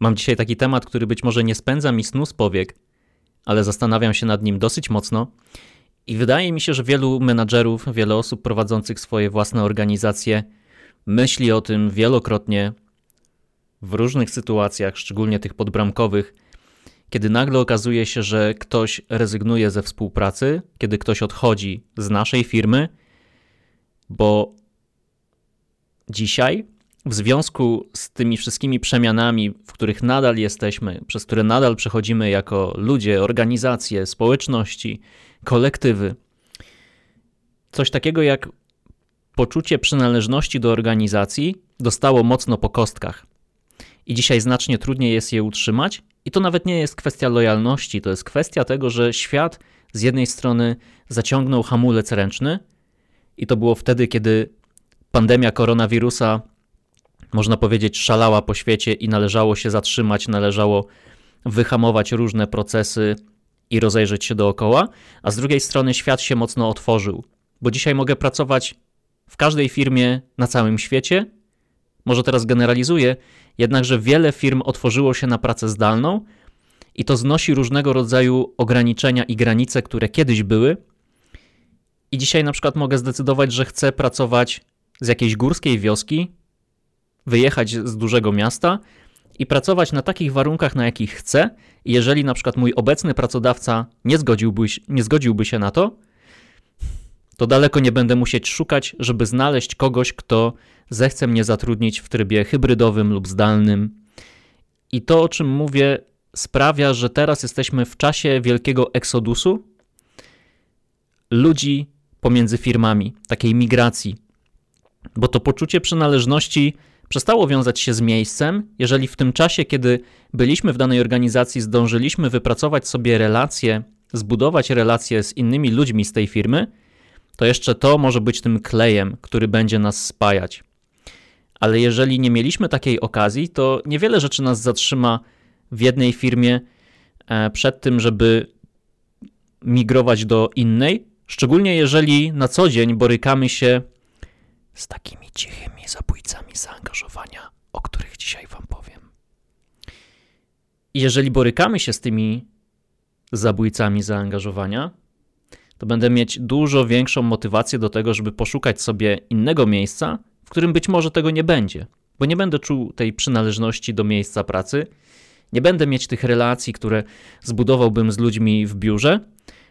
Mam dzisiaj taki temat, który być może nie spędza mi snu z powiek, ale zastanawiam się nad nim dosyć mocno. I wydaje mi się, że wielu menadżerów, wiele osób prowadzących swoje własne organizacje myśli o tym wielokrotnie w różnych sytuacjach, szczególnie tych podbramkowych, kiedy nagle okazuje się, że ktoś rezygnuje ze współpracy, kiedy ktoś odchodzi z naszej firmy, bo dzisiaj, w związku z tymi wszystkimi przemianami, w których nadal jesteśmy, przez które nadal przechodzimy jako ludzie, organizacje, społeczności, kolektywy, coś takiego jak poczucie przynależności do organizacji dostało mocno po kostkach. I dzisiaj znacznie trudniej jest je utrzymać, i to nawet nie jest kwestia lojalności, to jest kwestia tego, że świat z jednej strony zaciągnął hamulec ręczny, i to było wtedy, kiedy pandemia koronawirusa, można powiedzieć, szalała po świecie i należało się zatrzymać, należało wyhamować różne procesy i rozejrzeć się dookoła, a z drugiej strony świat się mocno otworzył, bo dzisiaj mogę pracować w każdej firmie na całym świecie. Może teraz generalizuję, jednakże wiele firm otworzyło się na pracę zdalną i to znosi różnego rodzaju ograniczenia i granice, które kiedyś były. I dzisiaj na przykład mogę zdecydować, że chcę pracować z jakiejś górskiej wioski, wyjechać z dużego miasta i pracować na takich warunkach, na jakich chcę. Jeżeli na przykład mój obecny pracodawca nie zgodziłby, nie zgodziłby się na to, to daleko nie będę musieć szukać, żeby znaleźć kogoś, kto zechce mnie zatrudnić w trybie hybrydowym lub zdalnym. I to, o czym mówię, sprawia, że teraz jesteśmy w czasie wielkiego eksodusu ludzi pomiędzy firmami, takiej migracji, bo to poczucie przynależności przestało wiązać się z miejscem, jeżeli w tym czasie, kiedy byliśmy w danej organizacji, zdążyliśmy wypracować sobie relacje, zbudować relacje z innymi ludźmi z tej firmy, to jeszcze to może być tym klejem, który będzie nas spajać. Ale jeżeli nie mieliśmy takiej okazji, to niewiele rzeczy nas zatrzyma w jednej firmie e, przed tym, żeby migrować do innej, szczególnie jeżeli na co dzień borykamy się z takimi cichymi zabójcami zaangażowania, o których dzisiaj Wam powiem. Jeżeli borykamy się z tymi zabójcami zaangażowania, to będę mieć dużo większą motywację do tego, żeby poszukać sobie innego miejsca, w którym być może tego nie będzie, bo nie będę czuł tej przynależności do miejsca pracy, nie będę mieć tych relacji, które zbudowałbym z ludźmi w biurze,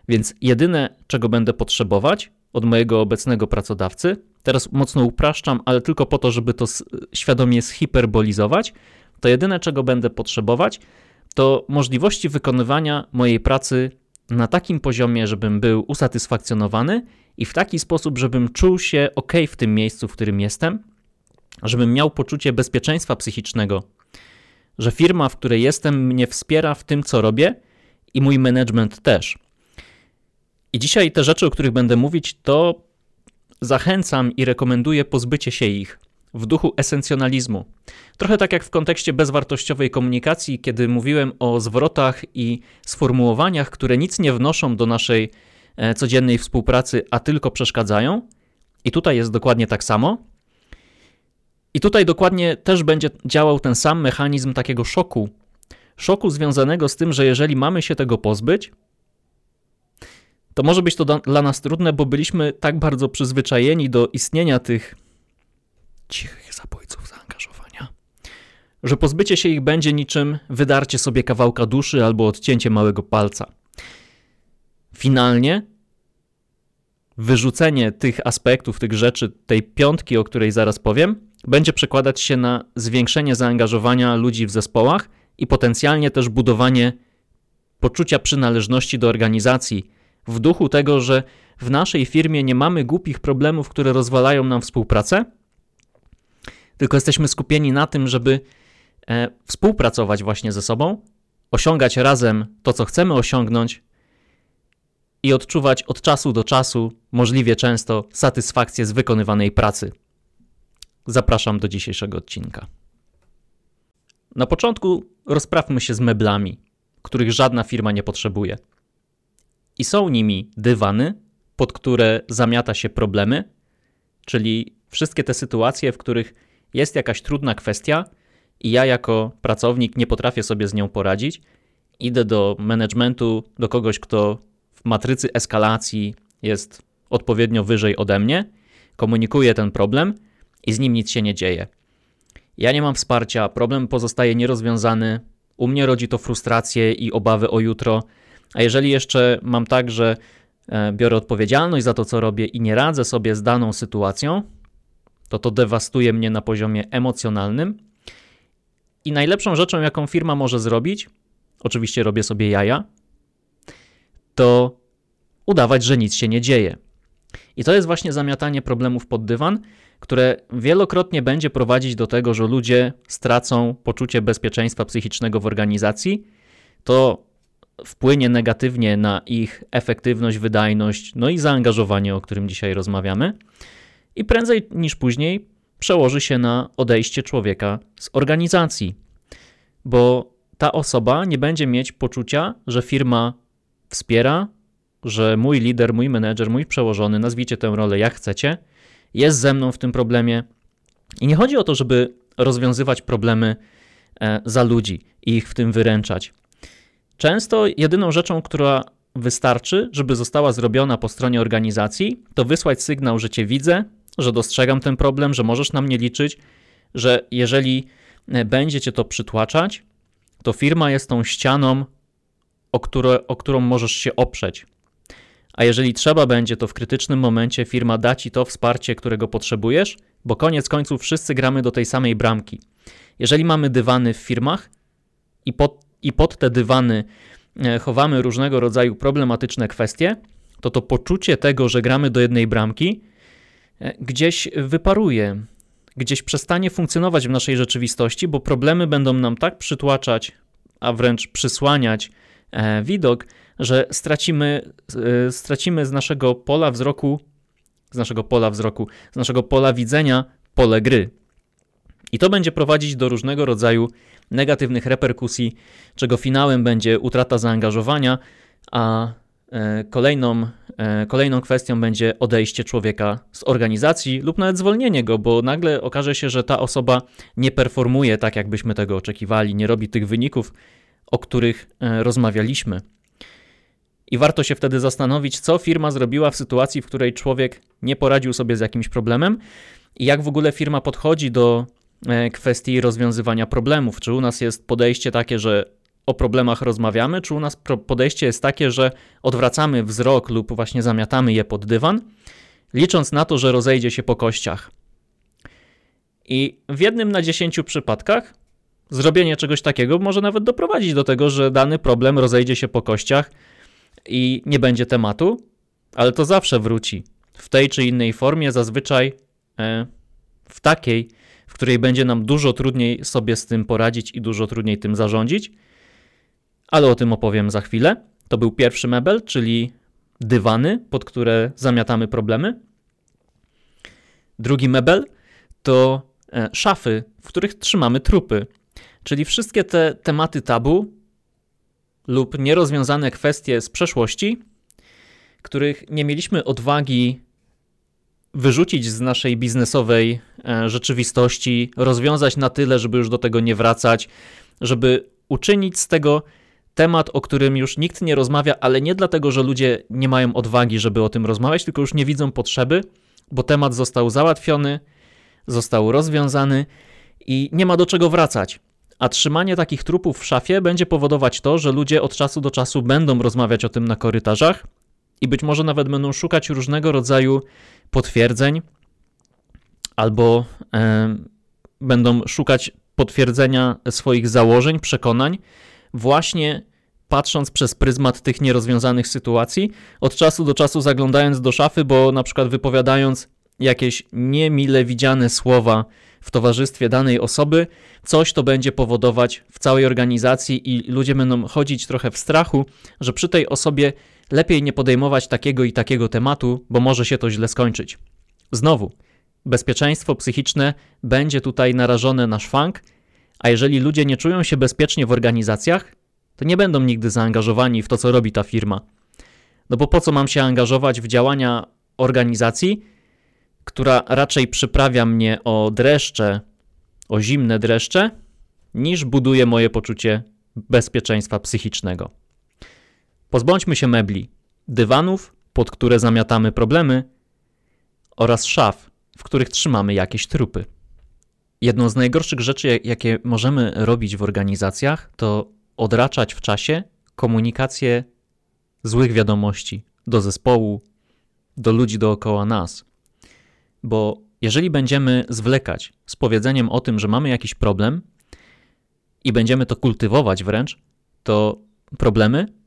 więc jedyne, czego będę potrzebować od mojego obecnego pracodawcy, teraz mocno upraszczam, ale tylko po to, żeby to świadomie zhiperbolizować, to jedyne, czego będę potrzebować, to możliwości wykonywania mojej pracy na takim poziomie, żebym był usatysfakcjonowany i w taki sposób, żebym czuł się ok w tym miejscu, w którym jestem, żebym miał poczucie bezpieczeństwa psychicznego, że firma, w której jestem, mnie wspiera w tym, co robię i mój management też. I dzisiaj te rzeczy, o których będę mówić, to zachęcam i rekomenduję pozbycie się ich w duchu esencjonalizmu. Trochę tak jak w kontekście bezwartościowej komunikacji, kiedy mówiłem o zwrotach i sformułowaniach, które nic nie wnoszą do naszej e, codziennej współpracy, a tylko przeszkadzają. I tutaj jest dokładnie tak samo. I tutaj dokładnie też będzie działał ten sam mechanizm takiego szoku. Szoku związanego z tym, że jeżeli mamy się tego pozbyć, to może być to dla nas trudne, bo byliśmy tak bardzo przyzwyczajeni do istnienia tych cichych zabójców zaangażowania, że pozbycie się ich będzie niczym wydarcie sobie kawałka duszy albo odcięcie małego palca. Finalnie wyrzucenie tych aspektów, tych rzeczy, tej piątki, o której zaraz powiem, będzie przekładać się na zwiększenie zaangażowania ludzi w zespołach i potencjalnie też budowanie poczucia przynależności do organizacji, w duchu tego, że w naszej firmie nie mamy głupich problemów, które rozwalają nam współpracę, tylko jesteśmy skupieni na tym, żeby e, współpracować właśnie ze sobą, osiągać razem to, co chcemy osiągnąć i odczuwać od czasu do czasu, możliwie często, satysfakcję z wykonywanej pracy. Zapraszam do dzisiejszego odcinka. Na początku rozprawmy się z meblami, których żadna firma nie potrzebuje. I są nimi dywany, pod które zamiata się problemy, czyli wszystkie te sytuacje, w których jest jakaś trudna kwestia i ja jako pracownik nie potrafię sobie z nią poradzić, idę do managementu, do kogoś, kto w matrycy eskalacji jest odpowiednio wyżej ode mnie, komunikuję ten problem i z nim nic się nie dzieje. Ja nie mam wsparcia, problem pozostaje nierozwiązany, u mnie rodzi to frustrację i obawy o jutro, a jeżeli jeszcze mam tak, że e, biorę odpowiedzialność za to, co robię i nie radzę sobie z daną sytuacją, to to dewastuje mnie na poziomie emocjonalnym. I najlepszą rzeczą, jaką firma może zrobić, oczywiście robię sobie jaja, to udawać, że nic się nie dzieje. I to jest właśnie zamiatanie problemów pod dywan, które wielokrotnie będzie prowadzić do tego, że ludzie stracą poczucie bezpieczeństwa psychicznego w organizacji. To wpłynie negatywnie na ich efektywność, wydajność, no i zaangażowanie, o którym dzisiaj rozmawiamy. I prędzej niż później przełoży się na odejście człowieka z organizacji, bo ta osoba nie będzie mieć poczucia, że firma wspiera, że mój lider, mój menedżer, mój przełożony, nazwijcie tę rolę jak chcecie, jest ze mną w tym problemie. I nie chodzi o to, żeby rozwiązywać problemy e, za ludzi i ich w tym wyręczać. Często jedyną rzeczą, która wystarczy, żeby została zrobiona po stronie organizacji, to wysłać sygnał, że cię widzę, że dostrzegam ten problem, że możesz na mnie liczyć, że jeżeli e, będzie cię to przytłaczać, to firma jest tą ścianą, o, które, o którą możesz się oprzeć. A jeżeli trzeba będzie, to w krytycznym momencie firma da ci to wsparcie, którego potrzebujesz, bo koniec końców wszyscy gramy do tej samej bramki. Jeżeli mamy dywany w firmach i pod, i pod te dywany e, chowamy różnego rodzaju problematyczne kwestie, to to poczucie tego, że gramy do jednej bramki, e, gdzieś wyparuje, gdzieś przestanie funkcjonować w naszej rzeczywistości, bo problemy będą nam tak przytłaczać, a wręcz przysłaniać e, widok, że stracimy, stracimy z naszego pola wzroku, z naszego pola wzroku, z naszego pola widzenia pole gry. I to będzie prowadzić do różnego rodzaju negatywnych reperkusji, czego finałem będzie utrata zaangażowania, a e, kolejną, e, kolejną kwestią będzie odejście człowieka z organizacji lub nawet zwolnienie go, bo nagle okaże się, że ta osoba nie performuje tak, jakbyśmy tego oczekiwali, nie robi tych wyników, o których rozmawialiśmy. I warto się wtedy zastanowić, co firma zrobiła w sytuacji, w której człowiek nie poradził sobie z jakimś problemem i jak w ogóle firma podchodzi do e, kwestii rozwiązywania problemów. Czy u nas jest podejście takie, że o problemach rozmawiamy, czy u nas podejście jest takie, że odwracamy wzrok lub właśnie zamiatamy je pod dywan, licząc na to, że rozejdzie się po kościach. I w jednym na dziesięciu przypadkach zrobienie czegoś takiego może nawet doprowadzić do tego, że dany problem rozejdzie się po kościach i nie będzie tematu, ale to zawsze wróci w tej czy innej formie, zazwyczaj e, w takiej, której będzie nam dużo trudniej sobie z tym poradzić i dużo trudniej tym zarządzić. Ale o tym opowiem za chwilę. To był pierwszy mebel, czyli dywany, pod które zamiatamy problemy. Drugi mebel to e, szafy, w których trzymamy trupy. Czyli wszystkie te tematy tabu, lub nierozwiązane kwestie z przeszłości, których nie mieliśmy odwagi wyrzucić z naszej biznesowej e, rzeczywistości, rozwiązać na tyle, żeby już do tego nie wracać, żeby uczynić z tego temat, o którym już nikt nie rozmawia, ale nie dlatego, że ludzie nie mają odwagi, żeby o tym rozmawiać, tylko już nie widzą potrzeby, bo temat został załatwiony, został rozwiązany i nie ma do czego wracać. A trzymanie takich trupów w szafie będzie powodować to, że ludzie od czasu do czasu będą rozmawiać o tym na korytarzach i być może nawet będą szukać różnego rodzaju potwierdzeń albo e, będą szukać potwierdzenia swoich założeń, przekonań, właśnie patrząc przez pryzmat tych nierozwiązanych sytuacji, od czasu do czasu zaglądając do szafy, bo na przykład wypowiadając jakieś niemile widziane słowa w towarzystwie danej osoby, coś to będzie powodować w całej organizacji i ludzie będą chodzić trochę w strachu, że przy tej osobie lepiej nie podejmować takiego i takiego tematu, bo może się to źle skończyć. Znowu, bezpieczeństwo psychiczne będzie tutaj narażone na szwank, a jeżeli ludzie nie czują się bezpiecznie w organizacjach, to nie będą nigdy zaangażowani w to, co robi ta firma. No bo po co mam się angażować w działania organizacji, która raczej przyprawia mnie o dreszcze, o zimne dreszcze, niż buduje moje poczucie bezpieczeństwa psychicznego. Pozbądźmy się mebli, dywanów, pod które zamiatamy problemy, oraz szaf, w których trzymamy jakieś trupy. Jedną z najgorszych rzeczy, jakie możemy robić w organizacjach, to odraczać w czasie komunikację złych wiadomości do zespołu, do ludzi dookoła nas. Bo jeżeli będziemy zwlekać z powiedzeniem o tym, że mamy jakiś problem i będziemy to kultywować wręcz, to problemy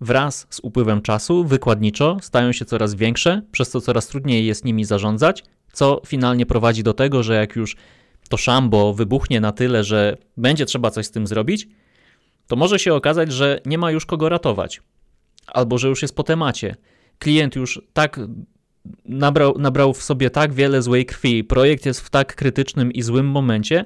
wraz z upływem czasu wykładniczo stają się coraz większe, przez co coraz trudniej jest nimi zarządzać, co finalnie prowadzi do tego, że jak już to szambo wybuchnie na tyle, że będzie trzeba coś z tym zrobić, to może się okazać, że nie ma już kogo ratować, albo że już jest po temacie. Klient już tak nabrał, nabrał w sobie tak wiele złej krwi, projekt jest w tak krytycznym i złym momencie,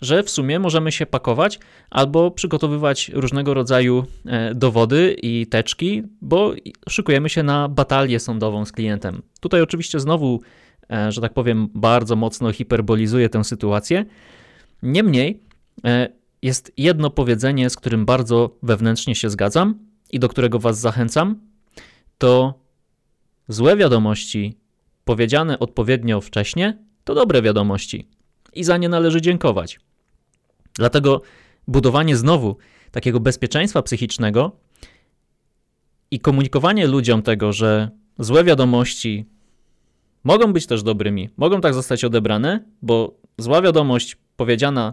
że w sumie możemy się pakować albo przygotowywać różnego rodzaju e, dowody i teczki, bo szykujemy się na batalię sądową z klientem. Tutaj oczywiście znowu, e, że tak powiem, bardzo mocno hiperbolizuję tę sytuację. Niemniej e, jest jedno powiedzenie, z którym bardzo wewnętrznie się zgadzam i do którego Was zachęcam. To złe wiadomości powiedziane odpowiednio wcześnie to dobre wiadomości i za nie należy dziękować. Dlatego budowanie znowu takiego bezpieczeństwa psychicznego i komunikowanie ludziom tego, że złe wiadomości mogą być też dobrymi, mogą tak zostać odebrane, bo zła wiadomość powiedziana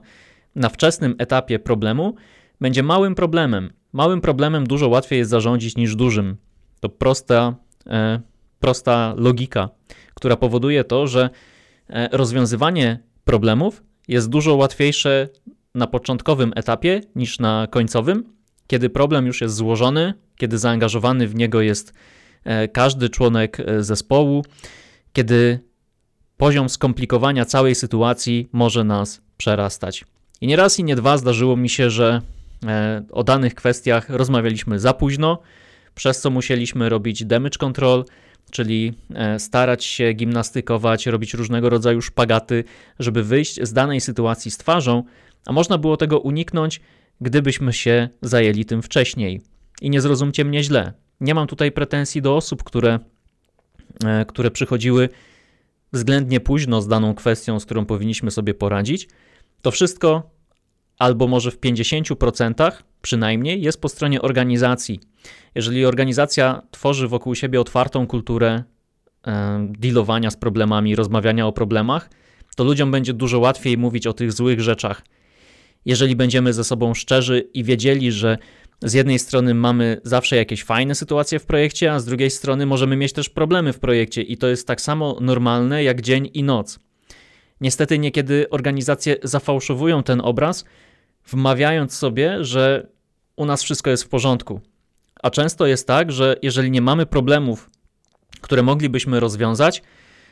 na wczesnym etapie problemu będzie małym problemem. Małym problemem dużo łatwiej jest zarządzić niż dużym. To prosta, e, prosta logika, która powoduje to, że e, rozwiązywanie problemów jest dużo łatwiejsze na początkowym etapie niż na końcowym, kiedy problem już jest złożony, kiedy zaangażowany w niego jest e, każdy członek e, zespołu, kiedy poziom skomplikowania całej sytuacji może nas przerastać. I nie raz i nie dwa zdarzyło mi się, że e, o danych kwestiach rozmawialiśmy za późno, przez co musieliśmy robić damage control, czyli starać się gimnastykować, robić różnego rodzaju szpagaty, żeby wyjść z danej sytuacji z twarzą, a można było tego uniknąć, gdybyśmy się zajęli tym wcześniej. I nie zrozumcie mnie źle. Nie mam tutaj pretensji do osób, które, e, które przychodziły względnie późno z daną kwestią, z którą powinniśmy sobie poradzić. To wszystko, albo może w 50% przynajmniej, jest po stronie organizacji. Jeżeli organizacja tworzy wokół siebie otwartą kulturę dealowania z problemami, rozmawiania o problemach, to ludziom będzie dużo łatwiej mówić o tych złych rzeczach jeżeli będziemy ze sobą szczerzy i wiedzieli, że z jednej strony mamy zawsze jakieś fajne sytuacje w projekcie, a z drugiej strony możemy mieć też problemy w projekcie i to jest tak samo normalne jak dzień i noc. Niestety niekiedy organizacje zafałszowują ten obraz, wmawiając sobie, że u nas wszystko jest w porządku. A często jest tak, że jeżeli nie mamy problemów, które moglibyśmy rozwiązać,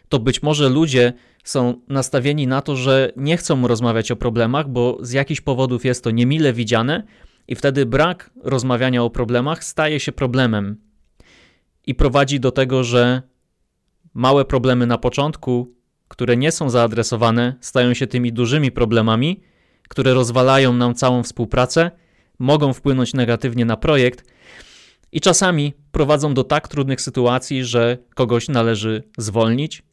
to być może ludzie są nastawieni na to, że nie chcą rozmawiać o problemach, bo z jakichś powodów jest to niemile widziane, i wtedy brak rozmawiania o problemach staje się problemem i prowadzi do tego, że małe problemy na początku, które nie są zaadresowane, stają się tymi dużymi problemami, które rozwalają nam całą współpracę, mogą wpłynąć negatywnie na projekt i czasami prowadzą do tak trudnych sytuacji, że kogoś należy zwolnić,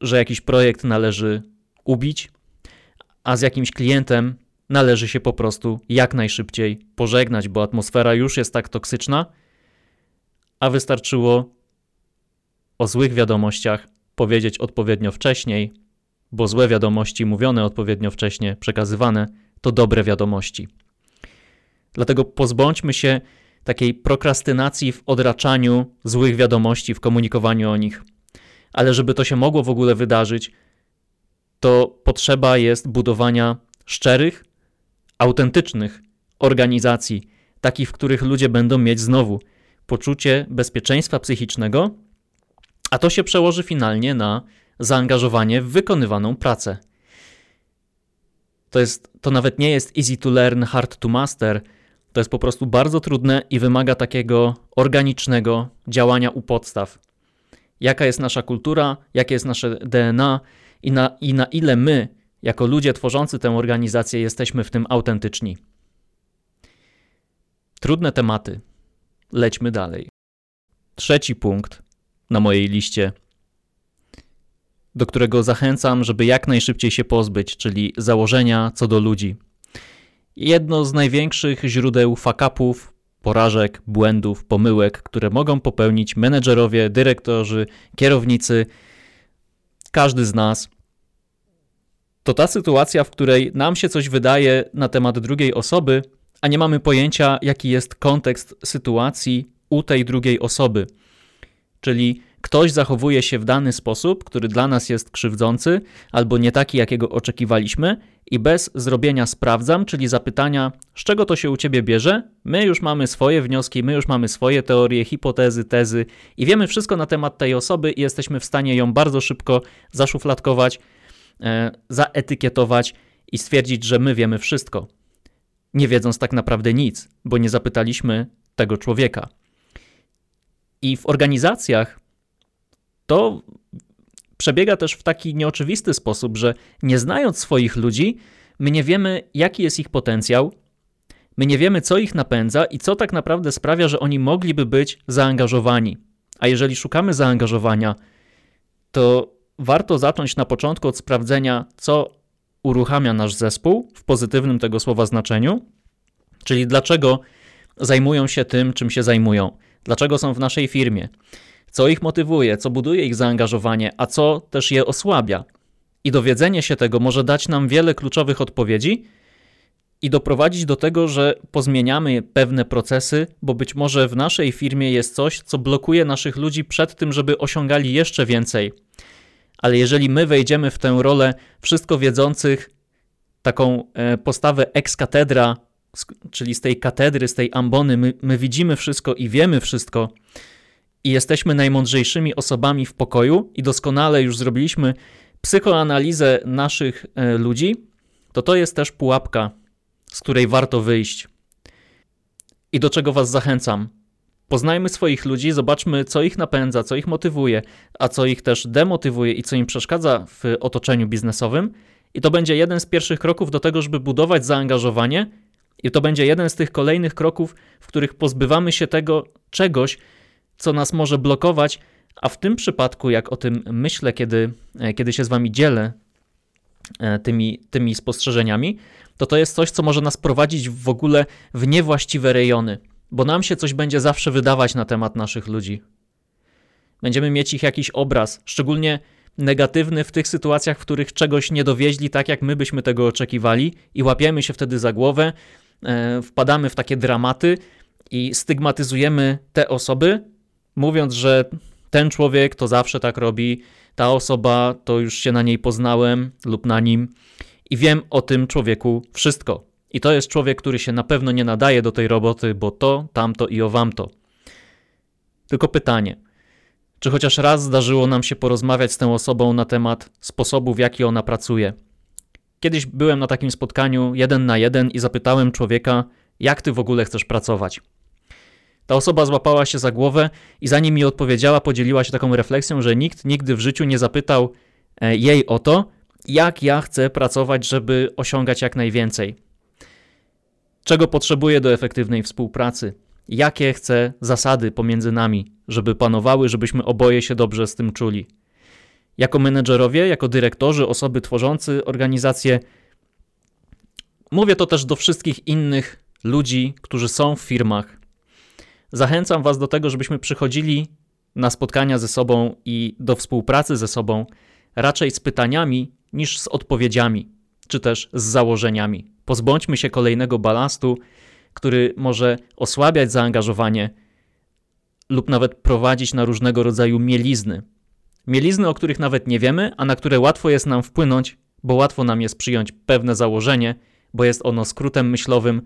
że jakiś projekt należy ubić, a z jakimś klientem należy się po prostu jak najszybciej pożegnać, bo atmosfera już jest tak toksyczna, a wystarczyło o złych wiadomościach powiedzieć odpowiednio wcześniej, bo złe wiadomości mówione odpowiednio wcześnie, przekazywane, to dobre wiadomości. Dlatego pozbądźmy się takiej prokrastynacji w odraczaniu złych wiadomości, w komunikowaniu o nich ale żeby to się mogło w ogóle wydarzyć, to potrzeba jest budowania szczerych, autentycznych organizacji, takich, w których ludzie będą mieć znowu poczucie bezpieczeństwa psychicznego, a to się przełoży finalnie na zaangażowanie w wykonywaną pracę. To, jest, to nawet nie jest easy to learn, hard to master. To jest po prostu bardzo trudne i wymaga takiego organicznego działania u podstaw jaka jest nasza kultura, jakie jest nasze DNA i na, i na ile my jako ludzie tworzący tę organizację jesteśmy w tym autentyczni. Trudne tematy. Lećmy dalej. Trzeci punkt na mojej liście, do którego zachęcam, żeby jak najszybciej się pozbyć, czyli założenia co do ludzi. Jedno z największych źródeł fakapów, porażek, błędów, pomyłek, które mogą popełnić menedżerowie, dyrektorzy, kierownicy, każdy z nas, to ta sytuacja, w której nam się coś wydaje na temat drugiej osoby, a nie mamy pojęcia, jaki jest kontekst sytuacji u tej drugiej osoby. Czyli ktoś zachowuje się w dany sposób, który dla nas jest krzywdzący albo nie taki, jakiego oczekiwaliśmy, i bez zrobienia sprawdzam, czyli zapytania, z czego to się u ciebie bierze, my już mamy swoje wnioski, my już mamy swoje teorie, hipotezy, tezy i wiemy wszystko na temat tej osoby i jesteśmy w stanie ją bardzo szybko zaszufladkować, e, zaetykietować i stwierdzić, że my wiemy wszystko, nie wiedząc tak naprawdę nic, bo nie zapytaliśmy tego człowieka. I w organizacjach to przebiega też w taki nieoczywisty sposób, że nie znając swoich ludzi, my nie wiemy, jaki jest ich potencjał, my nie wiemy, co ich napędza i co tak naprawdę sprawia, że oni mogliby być zaangażowani. A jeżeli szukamy zaangażowania, to warto zacząć na początku od sprawdzenia, co uruchamia nasz zespół w pozytywnym tego słowa znaczeniu, czyli dlaczego zajmują się tym, czym się zajmują, dlaczego są w naszej firmie, co ich motywuje, co buduje ich zaangażowanie, a co też je osłabia. I dowiedzenie się tego może dać nam wiele kluczowych odpowiedzi i doprowadzić do tego, że pozmieniamy pewne procesy, bo być może w naszej firmie jest coś, co blokuje naszych ludzi przed tym, żeby osiągali jeszcze więcej. Ale jeżeli my wejdziemy w tę rolę wszystko wiedzących, taką e, postawę ex katedra, czyli z tej katedry, z tej ambony, my, my widzimy wszystko i wiemy wszystko, i jesteśmy najmądrzejszymi osobami w pokoju i doskonale już zrobiliśmy psychoanalizę naszych e, ludzi, to to jest też pułapka, z której warto wyjść. I do czego Was zachęcam. Poznajmy swoich ludzi, zobaczmy, co ich napędza, co ich motywuje, a co ich też demotywuje i co im przeszkadza w otoczeniu biznesowym. I to będzie jeden z pierwszych kroków do tego, żeby budować zaangażowanie, i to będzie jeden z tych kolejnych kroków, w których pozbywamy się tego czegoś, co nas może blokować, a w tym przypadku, jak o tym myślę, kiedy, e, kiedy się z Wami dzielę e, tymi, tymi spostrzeżeniami, to to jest coś, co może nas prowadzić w ogóle w niewłaściwe rejony, bo nam się coś będzie zawsze wydawać na temat naszych ludzi. Będziemy mieć ich jakiś obraz, szczególnie negatywny w tych sytuacjach, w których czegoś nie dowieźli tak, jak my byśmy tego oczekiwali, i łapiemy się wtedy za głowę, e, wpadamy w takie dramaty i stygmatyzujemy te osoby, mówiąc, że ten człowiek to zawsze tak robi, ta osoba to już się na niej poznałem lub na nim i wiem o tym człowieku wszystko. I to jest człowiek, który się na pewno nie nadaje do tej roboty, bo to, tamto i owamto. Tylko pytanie, czy chociaż raz zdarzyło nam się porozmawiać z tą osobą na temat sposobu, w jaki ona pracuje? Kiedyś byłem na takim spotkaniu jeden na jeden i zapytałem człowieka, jak ty w ogóle chcesz pracować. Ta osoba złapała się za głowę i zanim mi odpowiedziała, podzieliła się taką refleksją, że nikt nigdy w życiu nie zapytał e, jej o to, jak ja chcę pracować, żeby osiągać jak najwięcej. Czego potrzebuję do efektywnej współpracy? Jakie chcę zasady pomiędzy nami, żeby panowały, żebyśmy oboje się dobrze z tym czuli? Jako menedżerowie, jako dyrektorzy, osoby tworzący organizację, mówię to też do wszystkich innych ludzi, którzy są w firmach, Zachęcam Was do tego, żebyśmy przychodzili na spotkania ze sobą i do współpracy ze sobą raczej z pytaniami niż z odpowiedziami, czy też z założeniami. Pozbądźmy się kolejnego balastu, który może osłabiać zaangażowanie lub nawet prowadzić na różnego rodzaju mielizny. Mielizny, o których nawet nie wiemy, a na które łatwo jest nam wpłynąć, bo łatwo nam jest przyjąć pewne założenie, bo jest ono skrótem myślowym,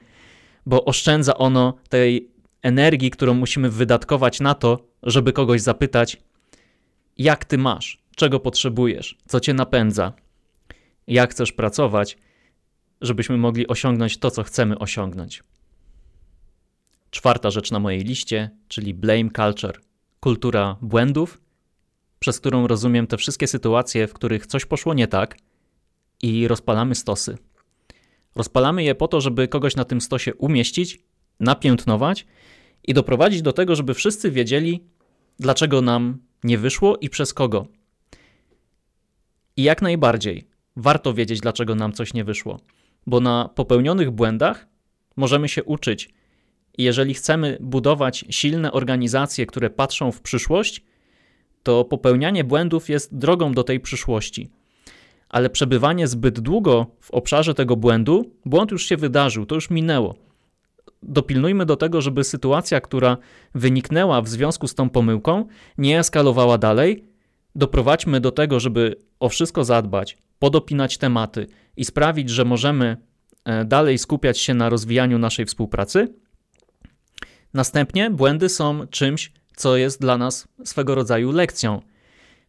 bo oszczędza ono tej energii, którą musimy wydatkować na to, żeby kogoś zapytać, jak ty masz, czego potrzebujesz, co cię napędza, jak chcesz pracować, żebyśmy mogli osiągnąć to, co chcemy osiągnąć. Czwarta rzecz na mojej liście, czyli blame culture, kultura błędów, przez którą rozumiem te wszystkie sytuacje, w których coś poszło nie tak i rozpalamy stosy. Rozpalamy je po to, żeby kogoś na tym stosie umieścić, napiętnować i doprowadzić do tego, żeby wszyscy wiedzieli, dlaczego nam nie wyszło i przez kogo. I jak najbardziej warto wiedzieć, dlaczego nam coś nie wyszło, bo na popełnionych błędach możemy się uczyć. I jeżeli chcemy budować silne organizacje, które patrzą w przyszłość, to popełnianie błędów jest drogą do tej przyszłości. Ale przebywanie zbyt długo w obszarze tego błędu, błąd już się wydarzył, to już minęło. Dopilnujmy do tego, żeby sytuacja, która wyniknęła w związku z tą pomyłką, nie eskalowała dalej. Doprowadźmy do tego, żeby o wszystko zadbać, podopinać tematy i sprawić, że możemy e, dalej skupiać się na rozwijaniu naszej współpracy. Następnie błędy są czymś, co jest dla nas swego rodzaju lekcją.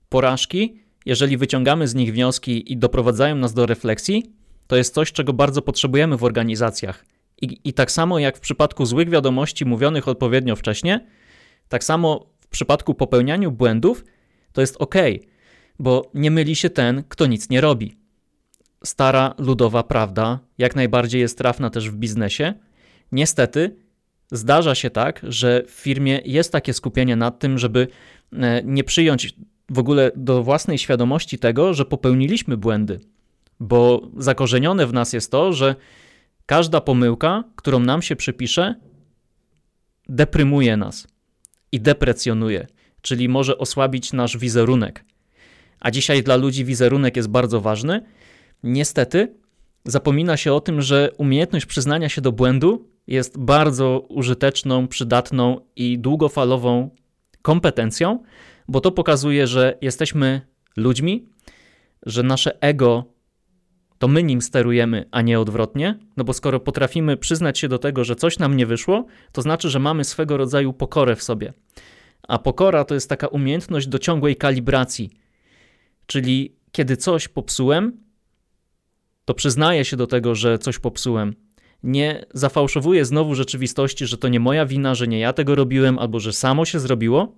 Porażki, jeżeli wyciągamy z nich wnioski i doprowadzają nas do refleksji, to jest coś, czego bardzo potrzebujemy w organizacjach. I, I tak samo jak w przypadku złych wiadomości mówionych odpowiednio wcześnie, tak samo w przypadku popełnianiu błędów to jest ok, bo nie myli się ten, kto nic nie robi. Stara ludowa prawda jak najbardziej jest trafna też w biznesie. Niestety zdarza się tak, że w firmie jest takie skupienie nad tym, żeby e, nie przyjąć w ogóle do własnej świadomości tego, że popełniliśmy błędy, bo zakorzenione w nas jest to, że każda pomyłka, którą nam się przypisze, deprymuje nas i deprecjonuje, czyli może osłabić nasz wizerunek. A dzisiaj dla ludzi wizerunek jest bardzo ważny. Niestety zapomina się o tym, że umiejętność przyznania się do błędu jest bardzo użyteczną, przydatną i długofalową kompetencją, bo to pokazuje, że jesteśmy ludźmi, że nasze ego to my nim sterujemy, a nie odwrotnie. No bo skoro potrafimy przyznać się do tego, że coś nam nie wyszło, to znaczy, że mamy swego rodzaju pokorę w sobie. A pokora to jest taka umiejętność do ciągłej kalibracji. Czyli kiedy coś popsułem, to przyznaję się do tego, że coś popsułem. Nie zafałszowuję znowu rzeczywistości, że to nie moja wina, że nie ja tego robiłem, albo że samo się zrobiło.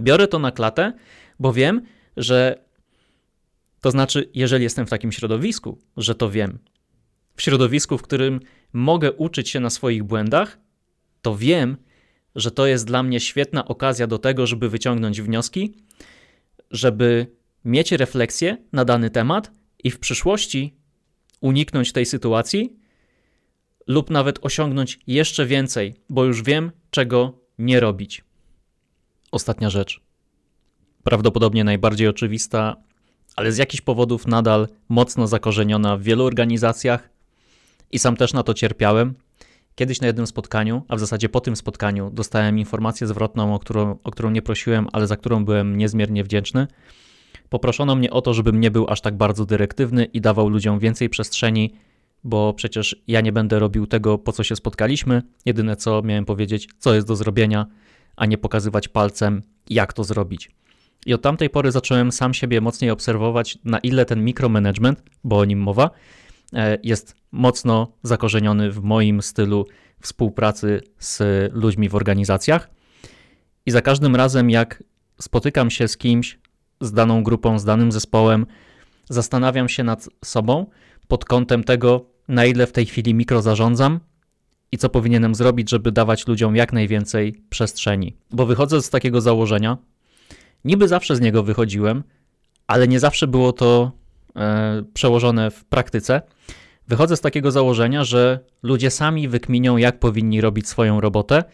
Biorę to na klatę, bo wiem, że to znaczy, jeżeli jestem w takim środowisku, że to wiem. W środowisku, w którym mogę uczyć się na swoich błędach, to wiem, że to jest dla mnie świetna okazja do tego, żeby wyciągnąć wnioski, żeby mieć refleksję na dany temat i w przyszłości uniknąć tej sytuacji lub nawet osiągnąć jeszcze więcej, bo już wiem, czego nie robić. Ostatnia rzecz. Prawdopodobnie najbardziej oczywista, ale z jakichś powodów nadal mocno zakorzeniona w wielu organizacjach i sam też na to cierpiałem. Kiedyś na jednym spotkaniu, a w zasadzie po tym spotkaniu, dostałem informację zwrotną, o którą, o którą nie prosiłem, ale za którą byłem niezmiernie wdzięczny. Poproszono mnie o to, żebym nie był aż tak bardzo dyrektywny i dawał ludziom więcej przestrzeni, bo przecież ja nie będę robił tego, po co się spotkaliśmy. Jedyne co miałem powiedzieć, co jest do zrobienia, a nie pokazywać palcem, jak to zrobić. I od tamtej pory zacząłem sam siebie mocniej obserwować, na ile ten mikromanagement, bo o nim mowa, e, jest mocno zakorzeniony w moim stylu współpracy z ludźmi w organizacjach. I za każdym razem, jak spotykam się z kimś, z daną grupą, z danym zespołem, zastanawiam się nad sobą pod kątem tego, na ile w tej chwili mikro zarządzam i co powinienem zrobić, żeby dawać ludziom jak najwięcej przestrzeni. Bo wychodzę z takiego założenia, Niby zawsze z niego wychodziłem, ale nie zawsze było to e, przełożone w praktyce. Wychodzę z takiego założenia, że ludzie sami wykminią, jak powinni robić swoją robotę.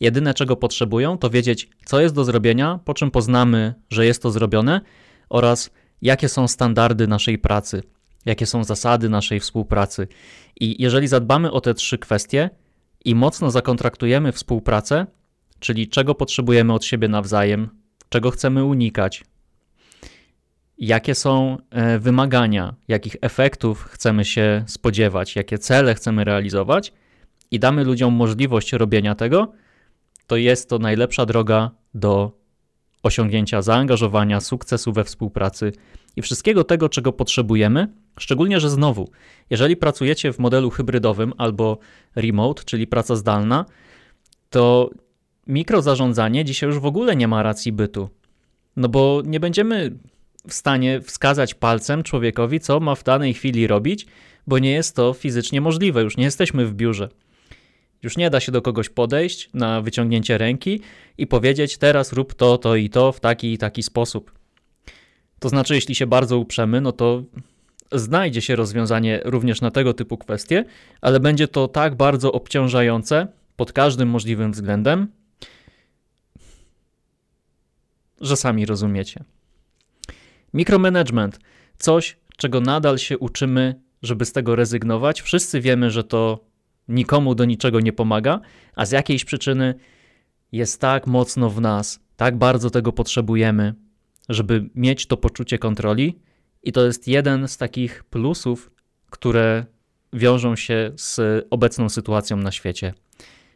Jedyne, czego potrzebują, to wiedzieć, co jest do zrobienia, po czym poznamy, że jest to zrobione oraz jakie są standardy naszej pracy, jakie są zasady naszej współpracy. I jeżeli zadbamy o te trzy kwestie i mocno zakontraktujemy współpracę, czyli czego potrzebujemy od siebie nawzajem, czego chcemy unikać, jakie są e, wymagania, jakich efektów chcemy się spodziewać, jakie cele chcemy realizować i damy ludziom możliwość robienia tego, to jest to najlepsza droga do osiągnięcia zaangażowania, sukcesu we współpracy i wszystkiego tego, czego potrzebujemy. Szczególnie, że znowu, jeżeli pracujecie w modelu hybrydowym albo remote, czyli praca zdalna, to mikrozarządzanie dzisiaj już w ogóle nie ma racji bytu. No bo nie będziemy w stanie wskazać palcem człowiekowi, co ma w danej chwili robić, bo nie jest to fizycznie możliwe. Już nie jesteśmy w biurze. Już nie da się do kogoś podejść na wyciągnięcie ręki i powiedzieć: Teraz rób to, to i to w taki i taki sposób. To znaczy, jeśli się bardzo uprzemy, no to znajdzie się rozwiązanie również na tego typu kwestie, ale będzie to tak bardzo obciążające pod każdym możliwym względem, że sami rozumiecie. Mikromanagement coś, czego nadal się uczymy, żeby z tego rezygnować. Wszyscy wiemy, że to nikomu do niczego nie pomaga, a z jakiejś przyczyny jest tak mocno w nas, tak bardzo tego potrzebujemy, żeby mieć to poczucie kontroli. I to jest jeden z takich plusów, które wiążą się z obecną sytuacją na świecie.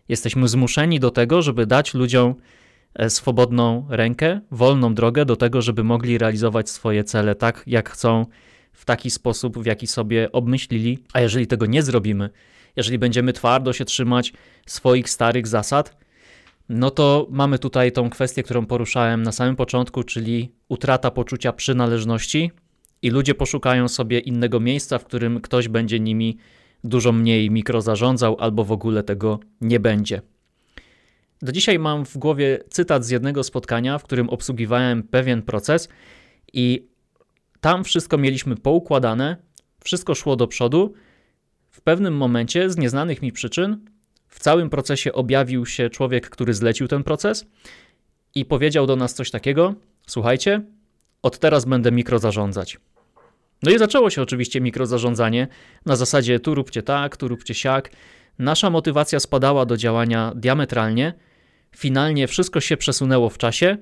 Jesteśmy zmuszeni do tego, żeby dać ludziom swobodną rękę, wolną drogę do tego, żeby mogli realizować swoje cele tak, jak chcą, w taki sposób, w jaki sobie obmyślili. A jeżeli tego nie zrobimy, jeżeli będziemy twardo się trzymać swoich starych zasad, no to mamy tutaj tą kwestię, którą poruszałem na samym początku, czyli utrata poczucia przynależności i ludzie poszukają sobie innego miejsca, w którym ktoś będzie nimi dużo mniej mikrozarządzał albo w ogóle tego nie będzie. Do dzisiaj mam w głowie cytat z jednego spotkania, w którym obsługiwałem pewien proces i tam wszystko mieliśmy poukładane, wszystko szło do przodu. W pewnym momencie, z nieznanych mi przyczyn, w całym procesie objawił się człowiek, który zlecił ten proces i powiedział do nas coś takiego: Słuchajcie, od teraz będę mikrozarządzać. No i zaczęło się oczywiście mikrozarządzanie na zasadzie tu róbcie tak, tu róbcie siak. Nasza motywacja spadała do działania diametralnie. Finalnie wszystko się przesunęło w czasie.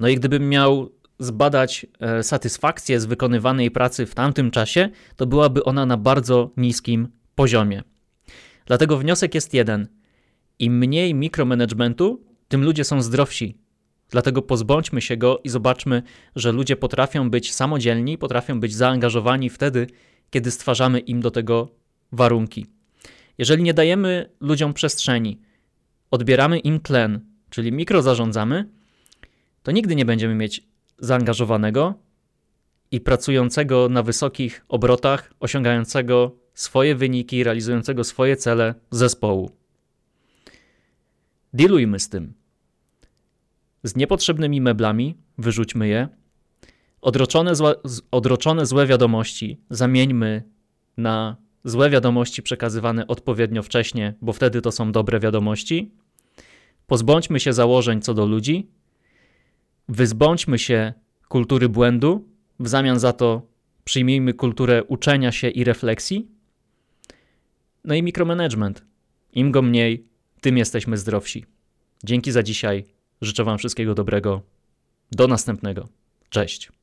No i gdybym miał zbadać e, satysfakcję z wykonywanej pracy w tamtym czasie, to byłaby ona na bardzo niskim poziomie. Dlatego wniosek jest jeden. Im mniej mikromanagementu, tym ludzie są zdrowsi. Dlatego pozbądźmy się go i zobaczmy, że ludzie potrafią być samodzielni, potrafią być zaangażowani wtedy, kiedy stwarzamy im do tego warunki. Jeżeli nie dajemy ludziom przestrzeni, odbieramy im tlen, czyli mikrozarządzamy, to nigdy nie będziemy mieć zaangażowanego i pracującego na wysokich obrotach, osiągającego swoje wyniki, realizującego swoje cele zespołu. Dealujmy z tym. Z niepotrzebnymi meblami wyrzućmy je. Odroczone, zła, odroczone złe wiadomości zamieńmy na złe wiadomości przekazywane odpowiednio wcześnie, bo wtedy to są dobre wiadomości. Pozbądźmy się założeń co do ludzi. Wyzbądźmy się kultury błędu, w zamian za to przyjmijmy kulturę uczenia się i refleksji. No i mikromanagement. Im go mniej, tym jesteśmy zdrowsi. Dzięki za dzisiaj. Życzę Wam wszystkiego dobrego. Do następnego. Cześć.